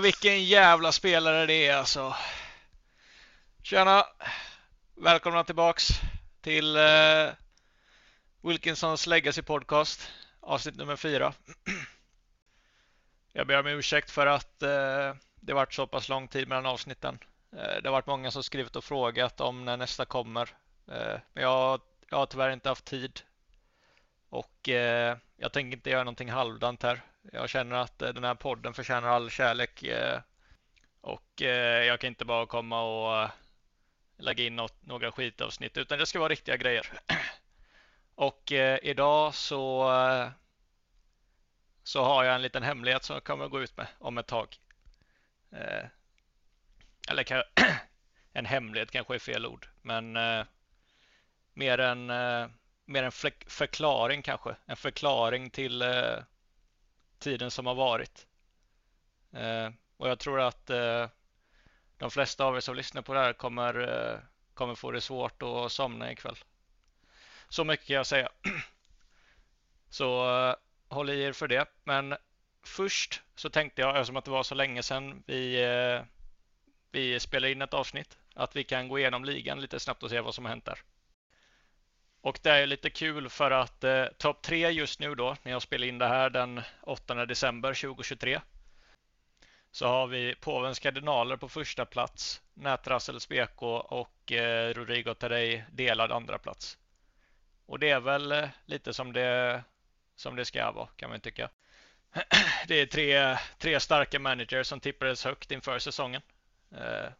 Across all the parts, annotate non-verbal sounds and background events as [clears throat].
Vilken jävla spelare det är alltså. Tjena! Välkomna tillbaks till eh, Wilkinsons Legacy Podcast, avsnitt nummer fyra. Jag ber om ursäkt för att eh, det varit så pass lång tid mellan avsnitten. Eh, det har varit många som skrivit och frågat om när nästa kommer. Eh, men jag, jag har tyvärr inte haft tid. Och eh, jag tänker inte göra någonting halvdant här. Jag känner att eh, den här podden förtjänar all kärlek. Eh, och eh, jag kan inte bara komma och lägga in något, några skitavsnitt utan det ska vara riktiga grejer. [clears throat] Och idag så så har jag en liten hemlighet som jag kommer att gå ut med om ett tag. Eller [clears throat] en hemlighet kanske är fel ord, men mer en, mer en förklaring kanske. En förklaring till tiden som har varit. Eh, och jag tror att eh, de flesta av er som lyssnar på det här kommer, eh, kommer få det svårt att somna ikväll. Så mycket kan jag säga. [clears throat] Så eh, håll i er för det. Men först så tänkte jag, eftersom att det var så länge sedan vi, eh, vi spelade in ett avsnitt, att vi kan gå igenom ligan lite snabbt och se vad som har hänt där. Och det är lite kul för att eh, topp tre just nu då, när jag spelar in det här den 8 december 2023, så har vi Påvens kardinaler på första plats, Nätrassels BK och eh, Rodrigo Terrey delad andra plats. Och det är väl eh, lite som det, som det ska vara, kan man tycka. [clears throat] Det är tre, tre starka managers som tippades högt inför säsongen. Eh,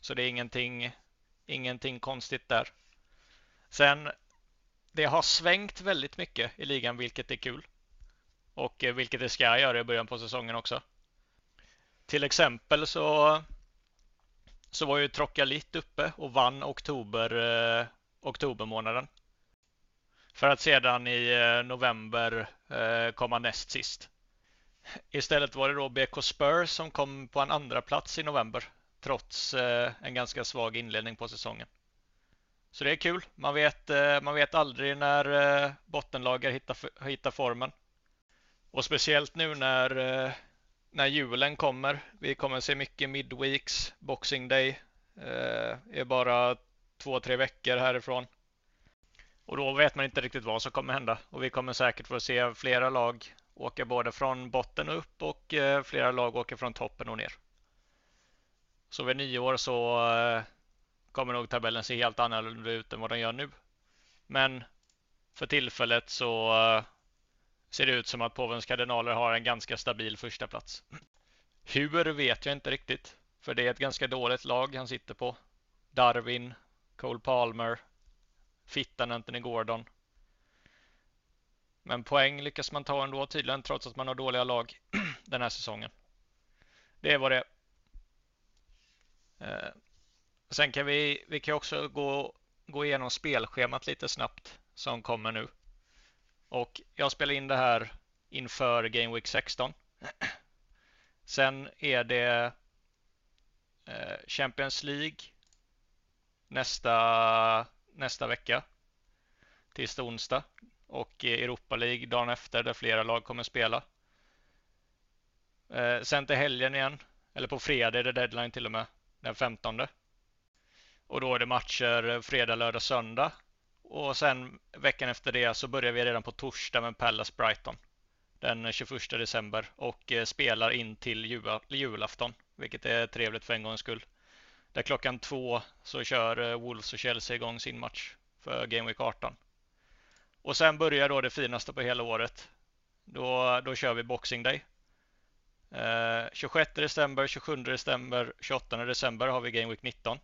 så det är ingenting, ingenting konstigt där. Sen det har svängt väldigt mycket i ligan, vilket är kul. Och eh, vilket det ska göra i början på säsongen också. Till exempel så, så var ju Trocalit uppe och vann oktober, eh, oktobermånaden. För att sedan i eh, november eh, komma näst sist. Istället var det då BK Spurs som kom på en andra plats i november trots eh, en ganska svag inledning på säsongen. Så det är kul. Man vet, eh, man vet aldrig när eh, bottenlagar hittar, hittar formen. Och speciellt nu när, eh, när julen kommer. Vi kommer se mycket midweeks. Boxing Day är bara två, tre veckor härifrån. Och då vet man inte riktigt vad som kommer hända. Och vi kommer säkert få se flera lag åka både från botten och upp och flera lag åka från toppen och ner. Så vid nyår så kommer nog tabellen se helt annorlunda ut än vad den gör nu. Men för tillfället så eh, ser det ut som att påvens kardinaler har en ganska stabil första plats. Hur vet jag inte riktigt, för det är ett ganska dåligt lag han sitter på. Darwin, Cole Palmer, Fittan Anthony Gordon. Men poäng lyckas man ta ändå tydligen trots att man har dåliga lag [clears throat] den här säsongen. Det är vad det är. Eh, Sen kan vi, vi kan också gå, gå igenom spelschemat lite snabbt som kommer nu. Och jag spelar in det här inför Game Week 16. Sen är det eh, Champions League nästa, nästa vecka. Tisdag, onsdag. Och Europa League dagen efter där flera lag kommer spela. Eh, sen till helgen igen. Eller på fredag är det deadline till och med. Den 15. Och då är det matcher eh, fredag, lördag, söndag. Och sen veckan efter det så börjar vi redan på torsdag med Pallas Brighton. Den 21 december och eh, spelar in till julafton. Vilket är trevligt för en gångs skull. Där klockan två så kör eh, Wolves och Chelsea igång sin match för Game Week 18. Och sen börjar då det finaste på hela året. Då, då kör vi Boxing Day. Eh, 26 december, 27 december, 28 december har vi Game Week 19.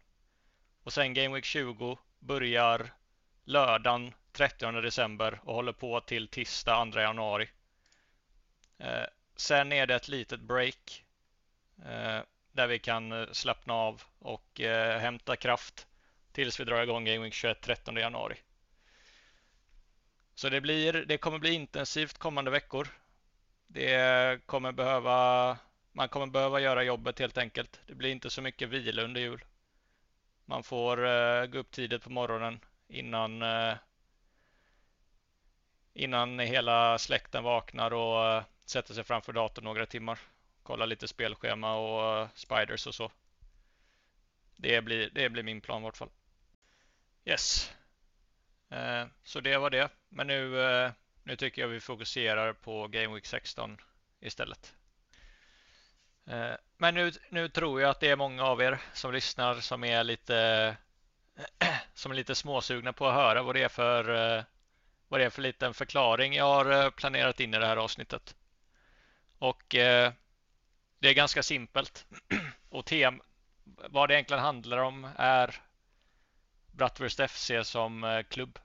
Och sen Game Week 20 börjar lördagen 30 december och håller på till tisdag 2 januari. Eh, sen är det ett litet break eh, där vi kan eh, slappna av och eh, hämta kraft tills vi drar igång Game Week 21 13 januari. Så det, blir, det kommer bli intensivt kommande veckor. Det kommer behöva, man kommer behöva göra jobbet helt enkelt. Det blir inte så mycket vila under jul. Man får eh, gå upp tidigt på morgonen innan eh, innan hela släkten vaknar och eh, sätter sig framför datorn några timmar kolla lite spelschema och spiders och så. Det blir, det blir min plan i vart fall. Yes. Så det var det. Men nu, nu tycker jag vi fokuserar på Game Week 16 istället. Men nu, nu tror jag att det är många av er som lyssnar som är lite [clears throat] som är lite småsugna på att höra vad det är för eh, vad det är för liten förklaring jag har eh, planerat in i det här avsnittet. Och eh, det är ganska simpelt. [clears throat] Och tem, vad det egentligen handlar om är Bratwurst FC som klubb.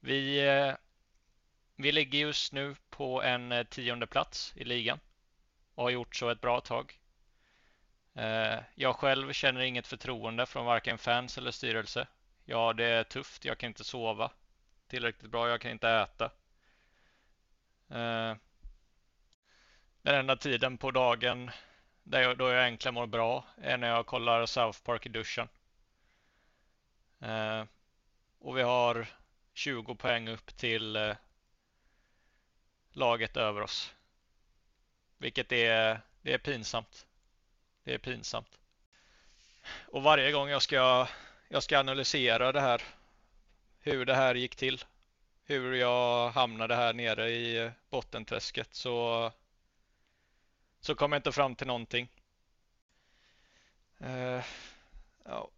Vi, vi ligger just nu på en tionde plats i ligan och har gjort så ett bra tag. Eh, jag själv känner inget förtroende från varken fans eller styrelse. Ja, det är tufft. Jag kan inte sova tillräckligt bra. Jag kan inte äta. Eh, den enda tiden på dagen där jag, då jag egentligen mår bra är när jag kollar South Park i duschen. Eh, och vi har 20 poäng upp till laget över oss. Vilket är, det är pinsamt. Det är pinsamt. Och varje gång jag ska, jag ska analysera det här, hur det här gick till, hur jag hamnade här nere i bottenträsket så, så kommer jag inte fram till någonting. Uh, ja.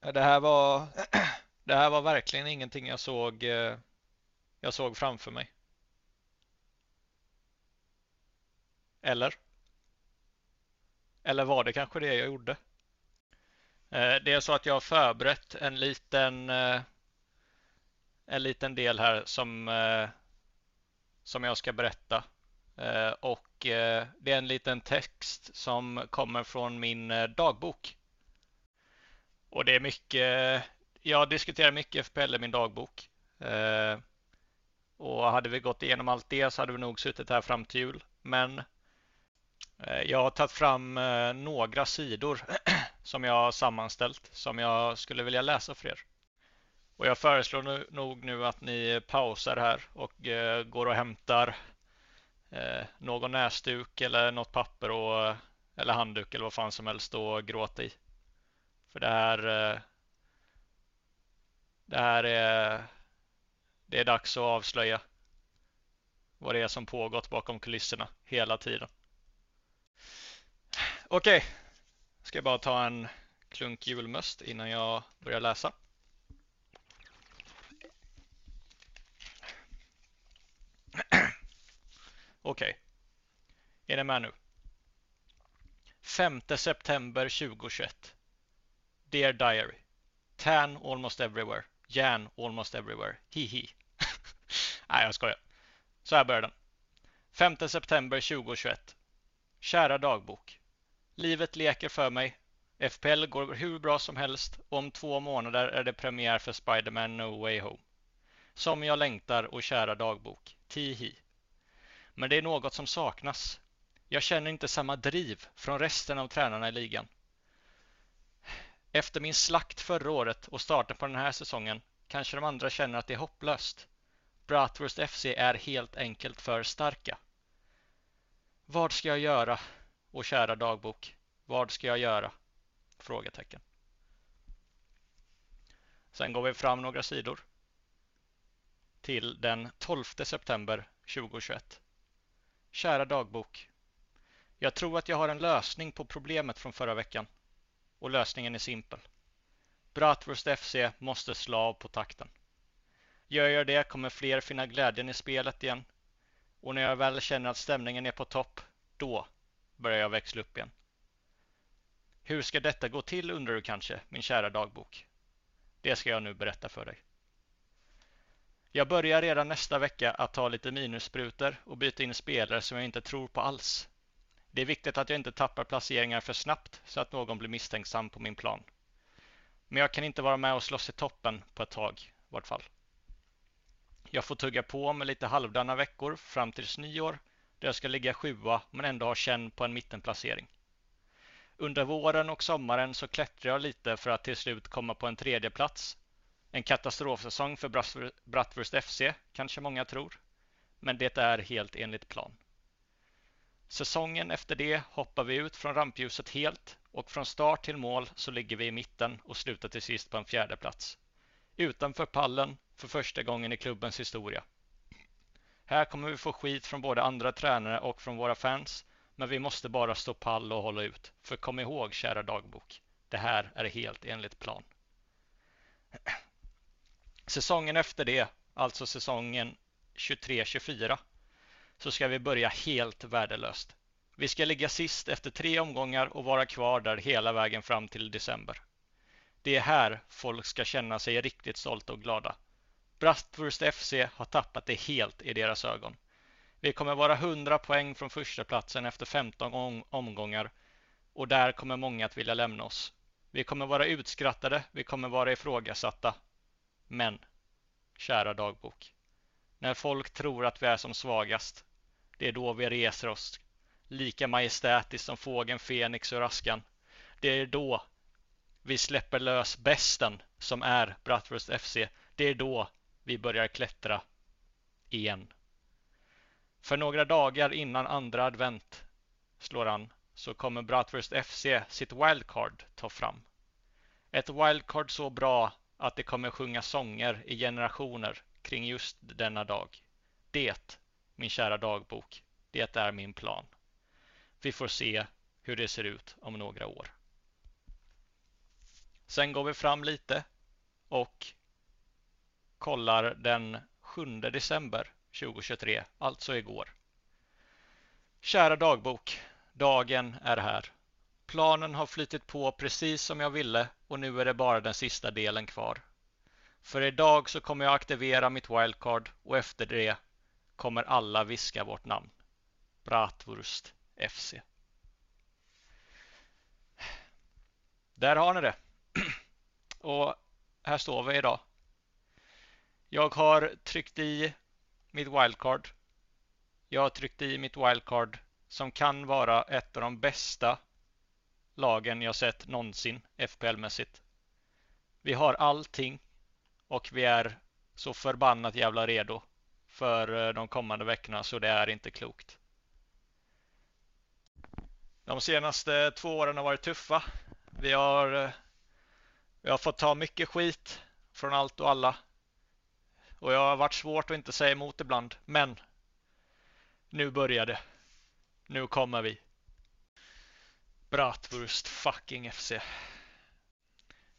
Det här var [clears throat] det här var verkligen ingenting jag såg eh, jag såg framför mig. Eller? Eller var det kanske det jag gjorde? Eh, det är så att jag har förberett en liten eh, en liten del här som eh, som jag ska berätta och det är en liten text som kommer från min dagbok. Och det är mycket jag diskuterar mycket FPL i min dagbok. Och hade vi gått igenom allt det så hade vi nog suttit här fram till jul. Men Eh, jag har tagit fram eh, några sidor [clears throat] som jag har sammanställt som jag skulle vilja läsa för er. Och jag föreslår nu, nog nu att ni pausar här och eh, går och hämtar någon näsduk eller något papper och, eller handduk eller vad fan som helst och gråta i. För det här det här är det är dags att avslöja vad det är som pågått bakom kulisserna hela tiden. Okej, okay. ska jag bara ta en klunk julmust innan jag börjar läsa. [clears throat] Okej, okay. är ni med nu? 5 september 2021. Dear Diary. Tan almost everywhere. Jan almost everywhere. Hihi. [laughs] Nej, jag skojar. Så här börjar den. 5 september 2021. Kära dagbok. Livet leker för mig. FPL går hur bra som helst och om två månader är det premiär för Spiderman No Way Home. Som jag längtar och kära dagbok. Tihi. Men det är något som saknas. Jag känner inte samma driv från resten av tränarna i ligan. Efter min slakt förra året och starten på den här säsongen kanske de andra känner att det är hopplöst. Bratwurst FC är helt enkelt för starka. Vad ska jag göra? Och kära dagbok, vad ska jag göra? Frågetecken. Sen går vi fram några sidor till den 12 september 2021. Kära dagbok. Jag tror att jag har en lösning på problemet från förra veckan. Och lösningen är simpel. Bratwurst FC måste slå av på takten. Gör jag det kommer fler finna glädjen i spelet igen. Och när jag väl känner att stämningen är på topp, då börjar jag växla upp igen. Hur ska detta gå till undrar du kanske, min kära dagbok? Det ska jag nu berätta för dig. Jag börjar redan nästa vecka att ta lite minussprutor och byta in spelare som jag inte tror på alls. Det är viktigt att jag inte tappar placeringar för snabbt så att någon blir misstänksam på min plan. Men jag kan inte vara med och slåss i toppen på ett tag, i vart fall. Jag får tugga på med lite halvdana veckor fram tills nyår där jag ska ligga sjua men ändå ha känn på en mittenplacering. Under våren och sommaren så klättrar jag lite för att till slut komma på en tredje plats. En katastrofsäsong för Bratwurst FC, kanske många tror. Men det är helt enligt plan. Säsongen efter det hoppar vi ut från rampljuset helt och från start till mål så ligger vi i mitten och slutar till sist på en fjärde plats. Utanför pallen för första gången i klubbens historia. Här kommer vi få skit från både andra tränare och från våra fans, men vi måste bara stå pall och hålla ut. För kom ihåg, kära dagbok, det här är helt enligt plan. Säsongen efter det, alltså säsongen 23-24, så ska vi börja helt värdelöst. Vi ska ligga sist efter tre omgångar och vara kvar där hela vägen fram till december. Det är här folk ska känna sig riktigt stolta och glada. Bratwurst FC har tappat det helt i deras ögon. Vi kommer vara 100 poäng från första platsen efter 15 omgångar och där kommer många att vilja lämna oss. Vi kommer vara utskrattade, vi kommer vara ifrågasatta. Men, kära dagbok, när folk tror att vi är som svagast, det är då vi reser oss lika majestätiskt som fågeln Fenix ur askan. Det är då vi släpper lös besten som är Bratwurst FC. Det är då vi börjar klättra igen. För några dagar innan andra advent slår an så kommer Bratwurst FC sitt wildcard ta fram. Ett wildcard så bra att det kommer sjunga sånger i generationer kring just denna dag. Det, min kära dagbok, det är min plan. Vi får se hur det ser ut om några år. Sen går vi fram lite och kollar den 7 december 2023, alltså igår. Kära dagbok, dagen är här. Planen har flyttit på precis som jag ville och nu är det bara den sista delen kvar. För idag så kommer jag aktivera mitt wildcard och efter det kommer alla viska vårt namn. Bratwurst FC. Där har ni det. [clears throat] Och här står vi idag. Jag har tryckt i mitt wildcard. Jag har tryckt i mitt wildcard som kan vara ett av de bästa lagen jag sett någonsin FPL-mässigt. Vi har allting och vi är så förbannat jävla redo för eh, de kommande veckorna så det är inte klokt. De senaste två åren har varit tuffa. Vi har, eh, vi har fått ta mycket skit från allt och alla. Och jag har varit svårt att inte säga emot ibland. Men nu börjar det. Nu kommer vi. Bratwurst fucking FC.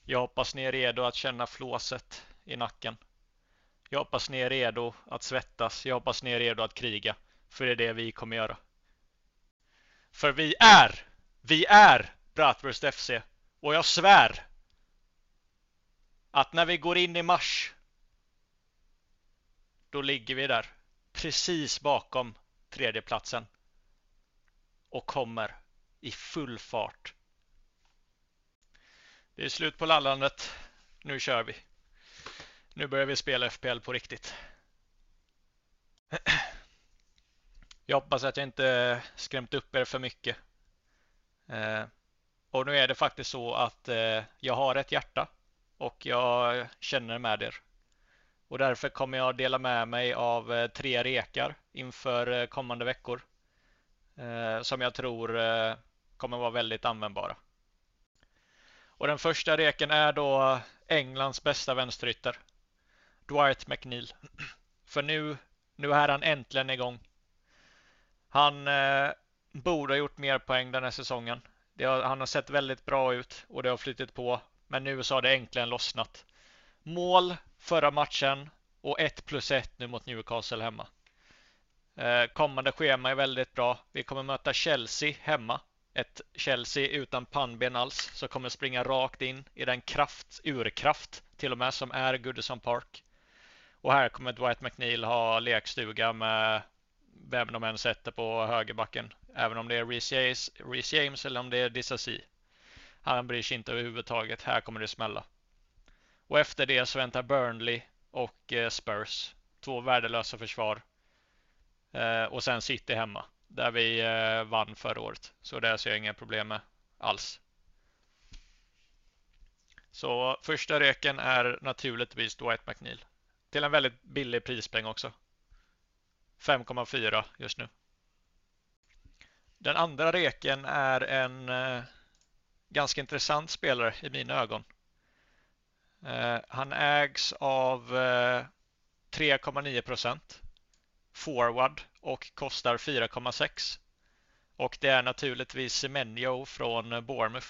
Jag hoppas ni är redo att känna flåset i nacken. Jag hoppas ni är redo att svettas. Jag hoppas ni är redo att kriga. För det är det vi kommer göra. För vi är, vi är Bratwurst FC. Och jag svär att när vi går in i mars då ligger vi där precis bakom tredjeplatsen och kommer i full fart. Det är slut på lallandet. Nu kör vi. Nu börjar vi spela FPL på riktigt. Jag hoppas att jag inte skrämt upp er för mycket. Eh, och nu är det faktiskt så att eh, jag har ett hjärta och jag känner med er. Och därför kommer jag dela med mig av eh, tre rekar inför eh, kommande veckor. Eh, som jag tror kommer vara väldigt användbara. Och den första reken är då Englands bästa vänsterytter. Dwight McNeil. [clears throat] För nu, nu är han äntligen igång. Han eh, borde ha gjort mer poäng den här säsongen. Har, han har sett väldigt bra ut och det har flyttit på. Men nu så har det äntligen lossnat. Mål förra matchen och 1 plus 1 nu mot Newcastle hemma. Eh, kommande schema är väldigt bra. Vi kommer möta Chelsea hemma. Ett Chelsea utan pannben alls, som kommer springa rakt in i den kraft, urkraft till och med, som är Goodison Park. Och här kommer Dwight McNeil ha lekstuga med vem de än sätter på högerbacken. Även om det är Reece James, eller om det är Disasi. Han bryr sig inte överhuvudtaget. Här kommer det smälla. Och efter det så väntar Burnley och eh, Spurs. Två värdelösa försvar. Eh, och sen City hemma. Där vi eh, vann förra året. Så det ser jag inga problem med alls. Så första reken är naturligtvis Dwight McNeil. Till en väldigt billig prispeng också. 5,4 just nu. Den andra reken är en ganska intressant spelare i mina ögon. Eh, han ägs av eh, 3,9 procent forward och kostar 4,6. Och det är naturligtvis Semenyo från eh, Bournemouth.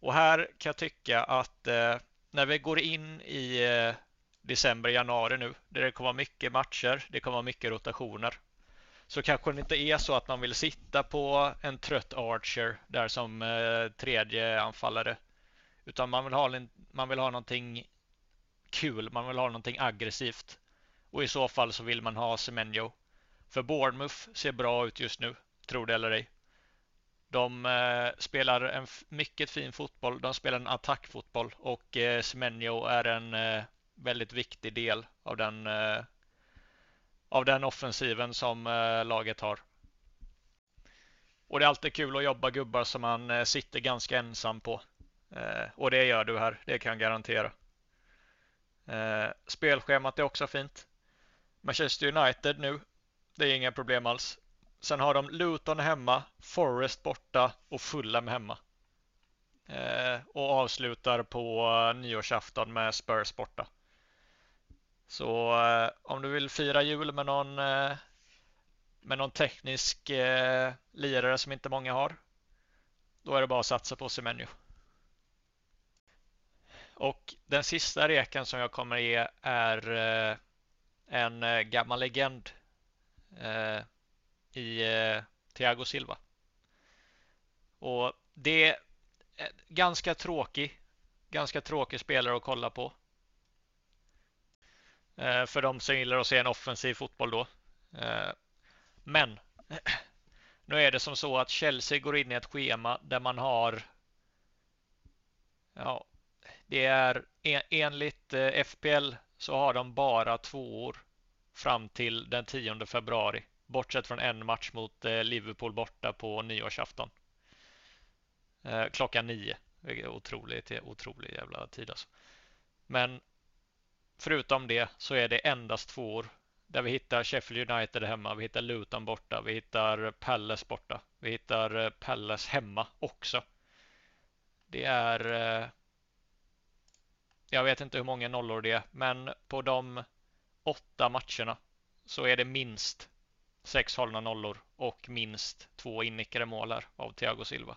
Och här kan jag tycka att eh, när vi går in i eh, december, januari nu, där det kommer vara mycket matcher, det kommer vara mycket rotationer, så kanske det inte är så att man vill sitta på en trött Archer där som eh, tredje anfallare, utan man vill ha, man vill ha någonting kul, man vill ha någonting aggressivt. Och i så fall så vill man ha Semenyo. För Bournemouth ser bra ut just nu, tror det eller ej. De eh, spelar en mycket fin fotboll. De spelar en attackfotboll och eh, Semenyo är en eh, väldigt viktig del av den eh, av den offensiven som eh, laget har. Och det är alltid kul att jobba gubbar som man eh, sitter ganska ensam på. Eh, och det gör du här, det kan jag garantera. Eh, spelschemat är också fint. Manchester United nu, det är inga problem alls. Sen har de Luton hemma, Forest borta och Fulham hemma. Eh, och avslutar på eh, nyårsafton med Spurs borta. Så eh, om du vill fira jul med någon, eh, med någon teknisk eh, lirare som inte många har, då är det bara att satsa på Semenyo. Och den sista reken som jag kommer ge är eh, en eh, gammal legend eh, i Thiago Silva. Och det är ganska tråkig, ganska tråkig spelare att kolla på. För de som gillar att se en offensiv fotboll då. Men [clears throat] nu är det som så att Chelsea går in i ett schema där man har Ja, det är e, enligt eh, FPL så har de bara två år fram till den 10 februari. Bortsett från en match mot eh, Liverpool borta på nyårsafton. Eh, klockan nio. Otroligt, otrolig jävla tid alltså. Men förutom det så är det endast två år där vi hittar Sheffield United hemma, vi hittar Luton borta, vi hittar Palace borta, vi hittar Palace hemma också. Det är jag vet inte hur många nollor det är, men på de åtta matcherna så är det minst sex hållna nollor och minst två innickade mål här av Thiago Silva.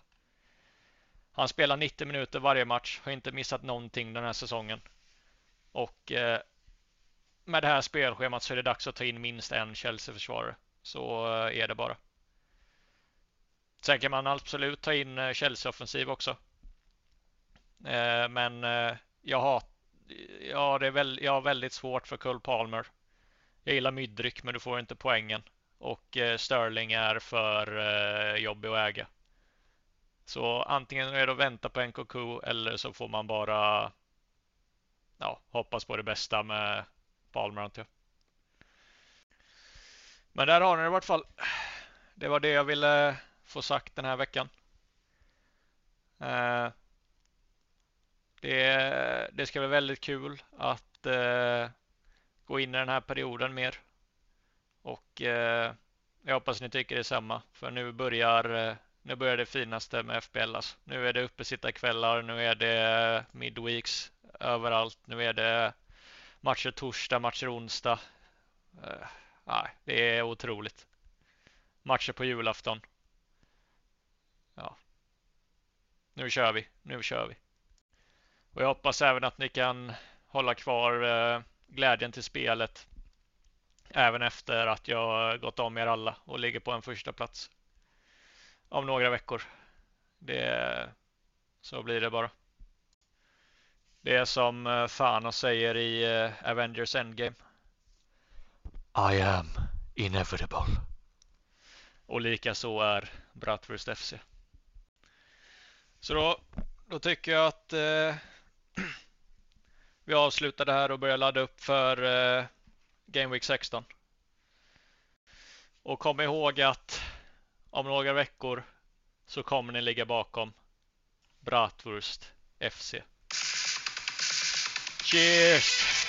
Han spelar 90 minuter varje match, har inte missat någonting den här säsongen. Och eh, med det här spelschemat så är det dags att ta in minst en Chelsea-försvarare. Så eh, är det bara. Sen kan man absolut ta in eh, Chelsea-offensiv också. Eh, men eh, jag har, ja, det är väl, jag har väldigt svårt för Cole Palmer. Jag gillar Mydryk, men du får inte poängen. Och eh, Sterling är för eh, jobbig att äga. Så antingen är det att vänta på NKK eller så får man bara ja, hoppas på det bästa med Palmer antar jag. Men där har ni det i vart fall. Det var det jag ville få sagt den här veckan. Eh, det, det ska bli väldigt kul att eh, gå in i den här perioden mer. Och eh, jag hoppas ni tycker detsamma. För nu börjar, eh, nu börjar det finaste med FBL. Alltså. Nu är det uppesittarkvällar, nu är det midweeks överallt. Nu är det matcher torsdag, matcher onsdag. Eh, det är otroligt. Matcher på julafton. Ja. Nu kör vi, nu kör vi. Och jag hoppas även att ni kan hålla kvar eh, glädjen till spelet även efter att jag gått om er alla och ligger på en första plats om några veckor. Det, så blir det bara. Det är som eh, Thanos säger i eh, Avengers Endgame. I am inevitable. Och lika så är Bratwurst FC. Så då, då tycker jag att eh, [clears throat] vi avslutar det här och börjar ladda upp för eh, Game Week 16. Och kom ihåg att om några veckor så kommer ni ligga bakom Bratwurst FC. Cheers!